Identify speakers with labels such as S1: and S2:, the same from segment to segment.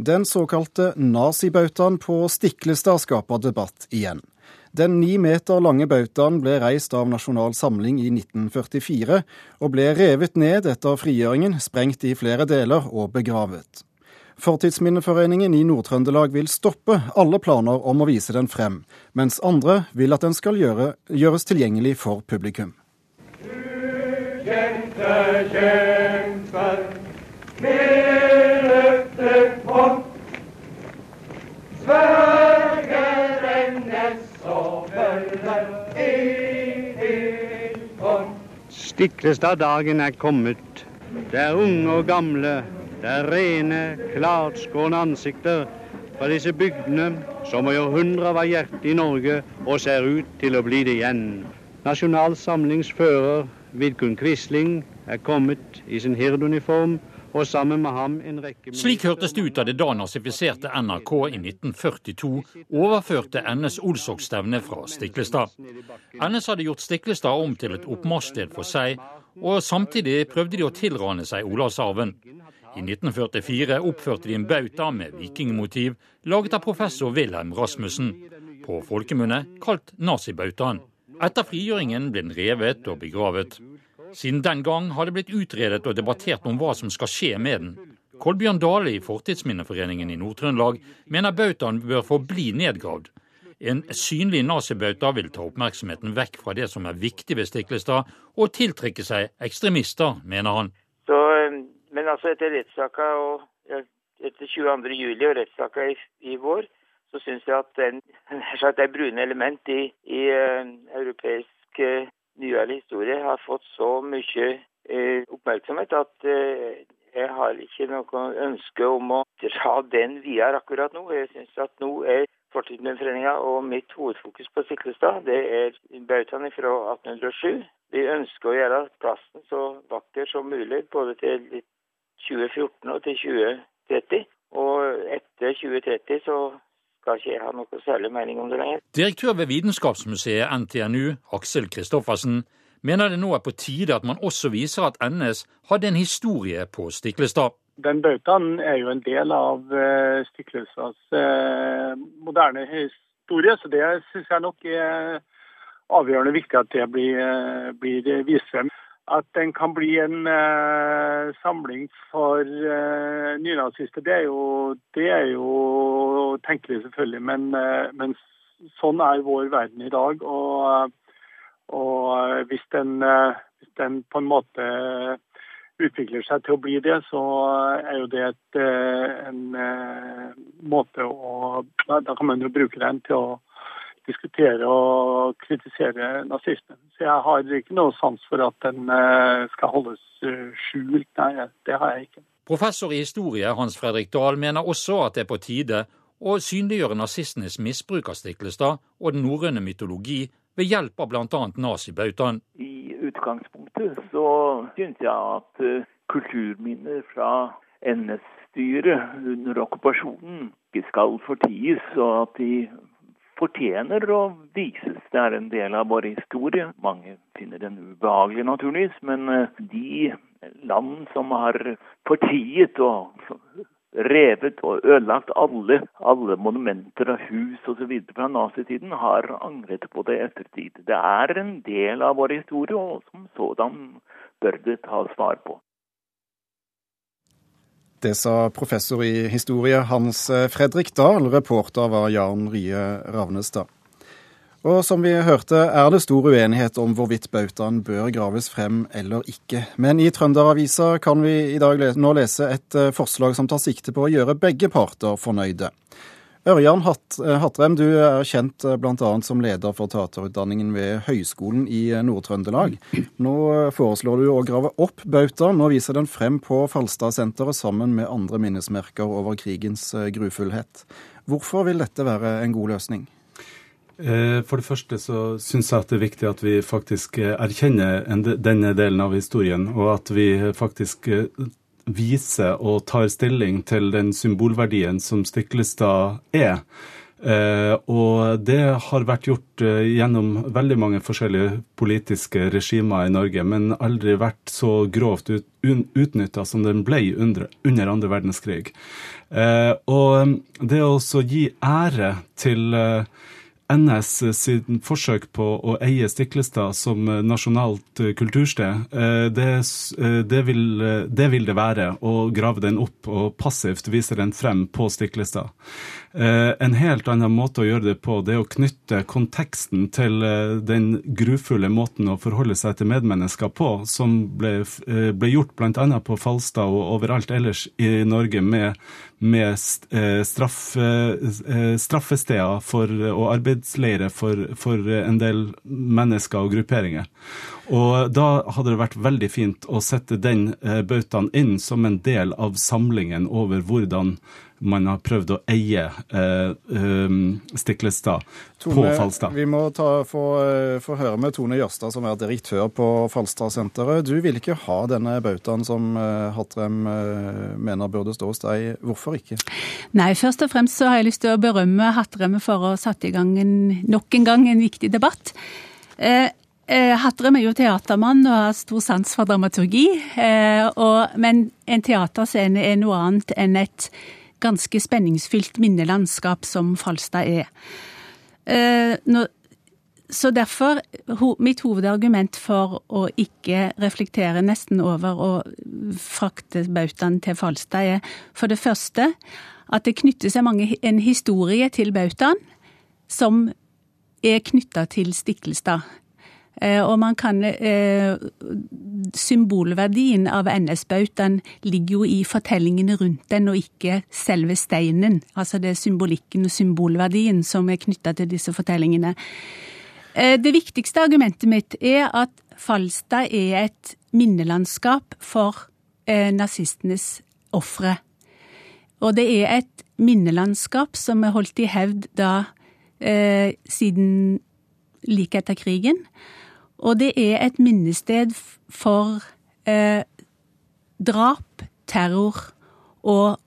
S1: Den såkalte nazibautaen på Stiklestad skaper debatt igjen. Den ni meter lange bautaen ble reist av Nasjonal Samling i 1944, og ble revet ned etter frigjøringen, sprengt i flere deler og begravet. Fortidsminneforeningen i Nord-Trøndelag vil stoppe alle planer om å vise den frem, mens andre vil at den skal gjøre, gjøres tilgjengelig for publikum. Du kjente kjemper Stiklestad-dagen er kommet, Det er unge og gamle det er rene, klartskårne ansikter fra disse bygdene som i århundrer var hjertet i Norge og ser ut til å bli det igjen. Nasjonal Samlings fører Vidkun Quisling er kommet i sin hirdeuniform og sammen med ham en rekke
S2: Slik hørtes det ut da det da nazifiserte NRK i 1942 overførte NS Olsok-stevnet fra Stiklestad. NS hadde gjort Stiklestad om til et oppmarsjsted for seg, og samtidig prøvde de å tilrane seg Olavsarven. I 1944 oppførte de en bauta med vikingmotiv, laget av professor Wilhelm Rasmussen, på folkemunne kalt nazibautaen. Etter frigjøringen ble den revet og begravet. Siden den gang har det blitt utredet og debattert om hva som skal skje med den. Kolbjørn Dale i Fortidsminneforeningen i Nord-Trøndelag mener bautaen bør forbli nedgravd. En synlig nazibauta vil ta oppmerksomheten vekk fra det som er viktig ved Stiklestad, og tiltrekke seg ekstremister, mener han.
S3: Så men altså etter rettssaka etter 22. juli og rettssaka i, i, vår, så syns jeg at den, det brune element i, i uh, europeisk uh, nyere historie har fått så mye eh, oppmerksomhet at jeg har ikke noe ønske om å dra den videre akkurat nå. Jeg syns at nå er Fortidsminneforeninga og mitt hovedfokus på Siklestad det er bautaen fra 1807. Vi ønsker å gjøre plassen så vakker som mulig, både til 2014 og til 2030. Og etter 2030 så skal ikke jeg ha noe særlig mening om det lenger.
S2: Direktør ved Vitenskapsmuseet NTNU, Aksel Kristoffersen, mener det nå er på tide at man også viser at NS hadde en historie på Stiklestad.
S4: Den bautaen er jo en del av uh, Stiklestads uh, moderne historie, så det syns jeg nok er avgjørende viktig at det blir, uh, blir vist frem at den kan bli en samling for uh, nynazister, det er jo, det er jo tenkelig, selvfølgelig. Men, uh, men, sånn er vår verden i dag. Og, og hvis, den, hvis, den, på en måte utvikler seg til å bli det, så er jo det et, en måte å Da kan man jo bruke den til å diskutere og kritisere nazismen. Så jeg har ikke noe sans for at den eh, skal holdes eh, skjult. Nei, det har jeg ikke.
S2: Professor i historie Hans Fredrik Dahl mener også at det er på tide å synliggjøre nazistenes misbruk av Stiklestad og den norrøne mytologi ved hjelp av bl.a. nazibautaen.
S5: I utgangspunktet så syns jeg at eh, kulturminner fra NS-styret under okkupasjonen ikke skal forties, og at de fortjener å vises. Det er en del av vår historie. Mange finner den ubehagelig, naturligvis. Men eh, de land som har fortiet og revet og ødelagt alle, alle monumenter og hus osv. fra nazitiden, har angret på det ettertid. Det er en del av vår historie, og som sådan bør det tas svar på.
S1: Det sa professor i historie Hans Fredrik Dahl. Reporter var Jan Rye Ravnestad. Og som vi hørte, er det stor uenighet om hvorvidt bautaen bør graves frem eller ikke. Men i Trønderavisa kan vi i dag nå lese et eh, forslag som tar sikte på å gjøre begge parter fornøyde. Ørjan eh, Hattrem, du er kjent eh, bl.a. som leder for teaterutdanningen ved Høgskolen i eh, Nord-Trøndelag. Nå foreslår du å grave opp bautaen Nå viser den frem på Falstadsenteret sammen med andre minnesmerker over krigens grufullhet. Hvorfor vil dette være en god løsning?
S6: For det første så syns jeg at det er viktig at vi faktisk erkjenner denne delen av historien, og at vi faktisk viser og tar stilling til den symbolverdien som Stiklestad er. Eh, og det har vært gjort eh, gjennom veldig mange forskjellige politiske regimer i Norge, men aldri vært så grovt ut, utnytta som den ble under, under andre verdenskrig. Og det å gi ære til NS sin forsøk på å eie Stiklestad som nasjonalt kultursted, det, det, vil, det, vil, det være å grave den opp og passivt vise den frem på Stiklestad. Eh, en helt annen måte å gjøre det på, det er å knytte konteksten til eh, den grufulle måten å forholde seg til medmennesker på, som ble, eh, ble gjort bl.a. på Falstad og overalt ellers i Norge med, med straff, straffesteder for, og arbeidsleirer for, for en del mennesker og grupperinger. Og da hadde det vært veldig fint å sette den bautaen inn som en del av samlingen over hvordan man har prøvd å eie eh, um, Stiklestad Tone, på Falstad.
S1: Vi må ta, få, eh, få, høre med Tone Jørstad, som er direktør på Falstadsenteret. Du vil ikke ha denne bautaen som Hattrem uh, mener burde stå hos deg. Hvorfor ikke?
S7: Nei, først og fremst så har jeg lyst til å berømme Hattrem for å ha satt i gang en, nok en gang en viktig debatt. Eh, Hattrem er jo teatermann og har stor sans for dramaturgi. Og, men en teaterscene er noe annet enn et ganske spenningsfylt minnelandskap som Falstad er. Eh, så derfor, mitt hovedargument for å ikke reflektere nesten over å frakte bautaen til Falstad, er for det første at det knytter seg mange, en historie til bautaen som er knytta til Stiklestad. Eh, og man kan eh, Symbolverdien av NS-bautaen ligger jo i fortellingene rundt den, og ikke selve steinen. Altså det er symbolikken og symbolverdien som er knytta til disse fortellingene. Eh, det viktigste argumentet mitt er at Falstad er et minnelandskap for nazistenes ofre. Og det er et minnelandskap som er holdt i hevd da eh, siden like etter krigen. Og det er et minnested for eh, drap, terror og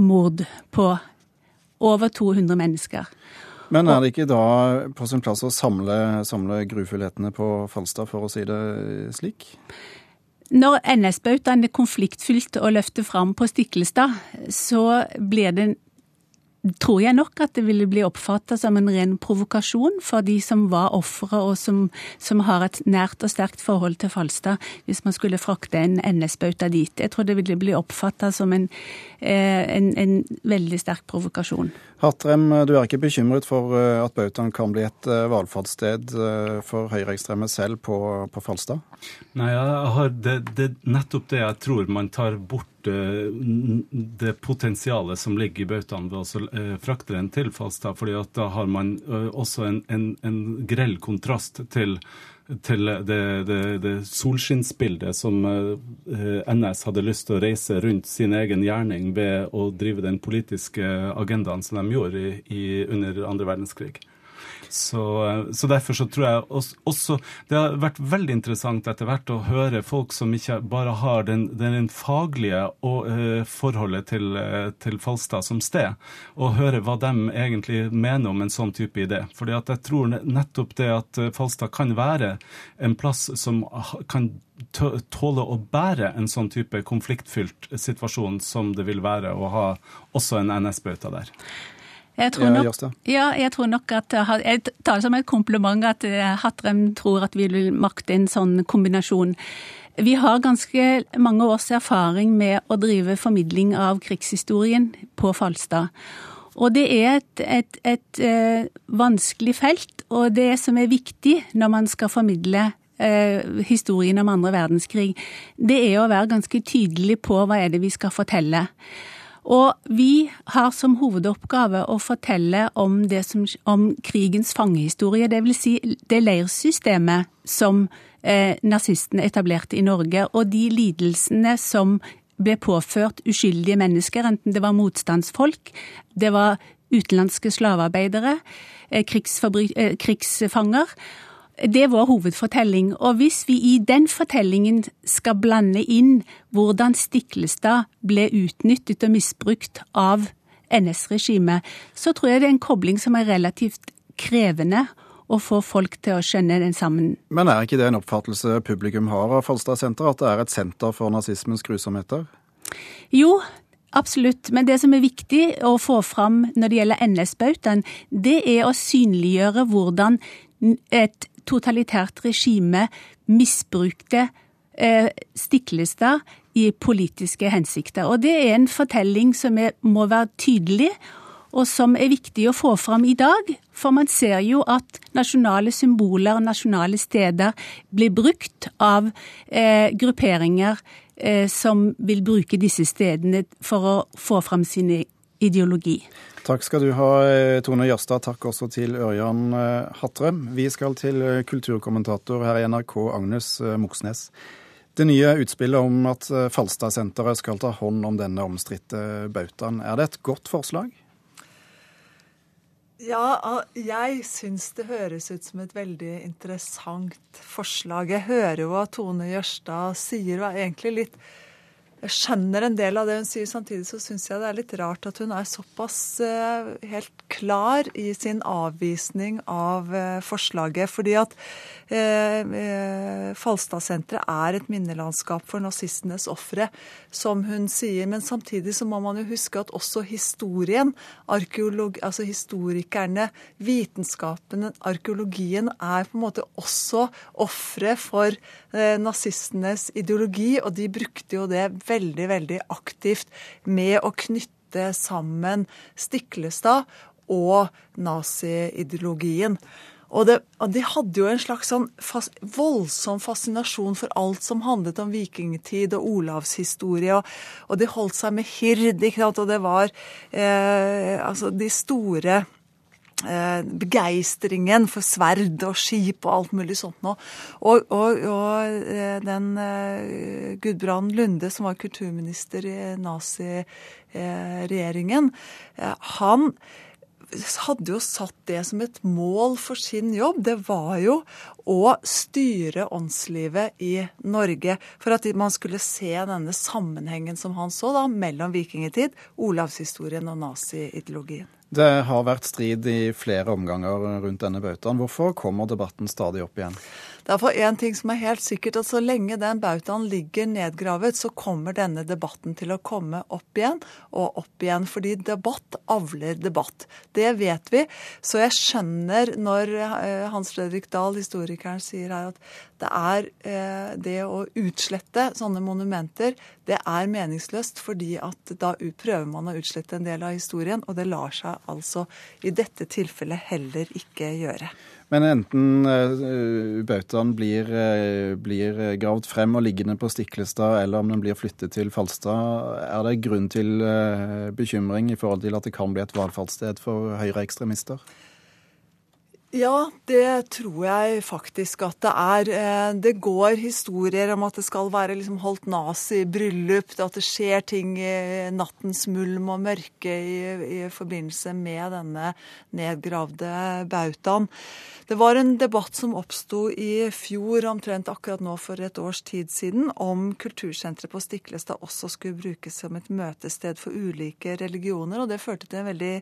S7: mord på over 200 mennesker.
S1: Men er det ikke da på sin plass å samle, samle grufullhetene på Falstad, for å si det slik?
S7: Når NS-bautaen er konfliktfylt og løfter fram på Stiklestad, så blir det tror jeg nok at det ville bli oppfatta som en ren provokasjon for de som var ofre, og som, som, har et nært og sterkt forhold til Falstad, hvis man skulle frakte en NS-bauta dit. Jeg tror det ville bli oppfatta som en, eh, en, en, veldig sterk provokasjon.
S1: Hatrem, du er ikke bekymret for eh, at bautaen kan bli et eh, valfartssted for høyreekstreme selv på, på Falstad?
S6: Nei, det, det er nettopp det jeg tror man tar bort det potensialet som ligger i bautaen ved å eh, frakte den til Falstad. fordi at da har man eh, også en, en, en grell kontrast til, til det, det, det, solskinnsbildet som eh, NS hadde lyst til å reise rundt sin egen gjerning ved å drive den politiske agendaen som de gjorde i, i, under andre verdenskrig. Så, så, derfor så tror jeg også Det har vært veldig interessant etter hvert å høre folk som ikke bare har den, den faglige og, uh, forholdet til, uh, til, Falstad som sted, og høre hva de egentlig mener om en sånn type idé. Fordi at jeg tror nettopp det at eh, Falstad kan være en plass som kan tåle å bære en sånn type konfliktfylt situasjon som det vil være å ha også en NS-bauta der.
S7: Jeg tror, nok, ja, jeg tror nok at Jeg tar det som et kompliment at Hatrem Hattrem tror at vi vil makte en sånn kombinasjon. Vi har ganske mange års erfaring med å drive formidling av krigshistorien på Falstad. Og det er et, et, et, et eh, vanskelig felt, og det som er viktig når man skal formidle eh, historien om andre verdenskrig, det er å være ganske tydelig på hva er det vi skal fortelle. Og vi har som hovedoppgave å fortelle om, som, om krigens fangehistorie, dvs. Si det leirsystemet som eh, nazistene etablerte i Norge, og de lidelsene som ble påført uskyldige mennesker, enten det var motstandsfolk, det var utenlandske slavearbeidere, eh, eh, krigsfanger. Det er vår hovedfortelling. Og hvis vi i den fortellingen skal blande inn hvordan Stiklestad ble utnyttet og misbrukt av NS-regimet, så tror jeg det er en kobling som er relativt krevende å få folk til å skjønne den sammen.
S1: Men er ikke det en oppfattelse publikum har av Falstad senter, at det er et senter for nazismens grusomheter?
S7: Jo, Absolutt. Men det som er viktig å få fram når det gjelder NS-bautaen, det er å synliggjøre hvordan et totalitært regime misbrukte eh, Stiklestad i politiske hensikter. Og det er en fortelling som er, må være tydelig, og som er viktig å få fram i dag. For man ser jo at nasjonale symboler og nasjonale steder blir brukt av eh, grupperinger eh, som vil bruke disse stedene for å få fram sin ideologi.
S1: Takk skal du ha, eh, Tone Jørstad. Takk også til Ørjan Hatre. Hattrem. Vi skal til eh, kulturkommentator her i NRK, Agnes Moxnes. Det nye utspillet om at Falstadsenteret skal ta hånd om denne omstridte bautaen, er det et godt forslag?
S8: Ja, jeg syns det høres ut som et veldig interessant forslag. Jeg hører jo at Tone Jørstad sier og er egentlig litt jeg skjønner en del av det hun sier. Samtidig så syns jeg det er litt rart at hun er såpass uh, helt klar i sin avvisning av uh, forslaget. Fordi at uh, Falstadsenteret er et minnelandskap for nazistenes ofre, som hun sier. Men samtidig så må man jo huske at også historien, altså historikerne, vitenskapen, arkeologien, er på en måte også ofre for nazistenes ideologi, og de brukte jo det veldig, veldig aktivt med å knytte sammen Stiklestad og naziideologien. Og, og, de hadde jo en slags sånn fas, voldsom fascinasjon for alt som handlet om vikingtid og olavshistorie. Og, og de holdt seg med hird, ikke sant? og det var eh, altså de store begeistringen for sverd og skip og alt mulig sånt noe. Og, og, og eh, den eh, Gudbrand Lunde, som var kulturminister i naziregjeringen, eh, han hadde jo satt det som et mål for sin jobb. Det var jo å styre åndslivet i Norge. For at man skulle se denne sammenhengen som han så da, mellom vikingtid, olavshistorien og naziideologien.
S1: Det har vært strid i flere omganger rundt denne bautaen. Hvorfor kommer debatten stadig opp igjen?
S8: Det er for én ting som er helt sikkert, at så lenge den bautaen ligger nedgravet, så kommer denne debatten til å komme opp igjen og opp igjen. Fordi debatt avler debatt. Det vet vi. Så jeg skjønner når eh, Hans Fredrik Dahl, historikeren, sier her at det er eh, det å utslette sånne monumenter, det er meningsløst. Fordi at da prøver man å utslette en del av historien, og det lar seg altså i dette tilfellet heller ikke gjøre.
S1: Men enten uh, bautaen blir, uh, blir, gravd frem og liggende på Stiklestad, eller om den blir flyttet til Falstad, er det grunn til uh, bekymring i forhold til at det kan bli et valfartssted for høyreekstremister?
S8: Ja, det tror jeg faktisk at det er. Eh, det går historier om at det skal være liksom holdt nazi-bryllup, at det skjer ting i nattens mulm og mørke i, i forbindelse med denne nedgravde bautaen. Det var en debatt som oppsto i fjor, omtrent akkurat nå for et års tid siden, om kultursenteret på Stiklestad også skulle brukes som et møtested for ulike religioner, og det førte til en veldig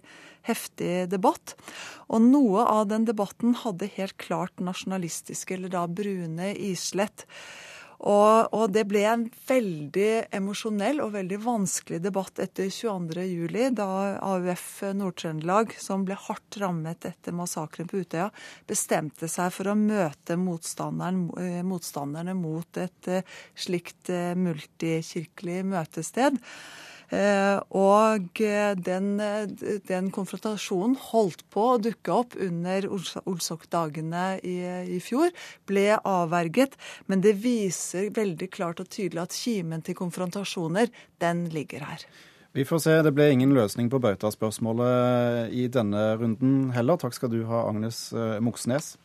S8: heftig debatt. Og noe av den debatten hadde helt klart nasjonalistiske, eller da brune islett. Og, og, det ble en veldig emosjonell og veldig vanskelig debatt etter 22.07, da AUF Nord-Trøndelag, som ble hardt rammet etter massakren på Utøya, bestemte seg for å møte eh, motstanderne mot et eh, slikt eh, multikirkelig møtested. Eh, og eh, den, eh, den, konfrontasjonen holdt på å dukke opp under Olsok-dagene i, i, fjor. Ble avverget. Men det viser veldig klart og tydelig at kimen til konfrontasjoner, den ligger her.
S1: Vi får se. Det ble ingen løsning på Bauta-spørsmålet i denne runden heller. Takk skal du ha, Agnes Moxnes.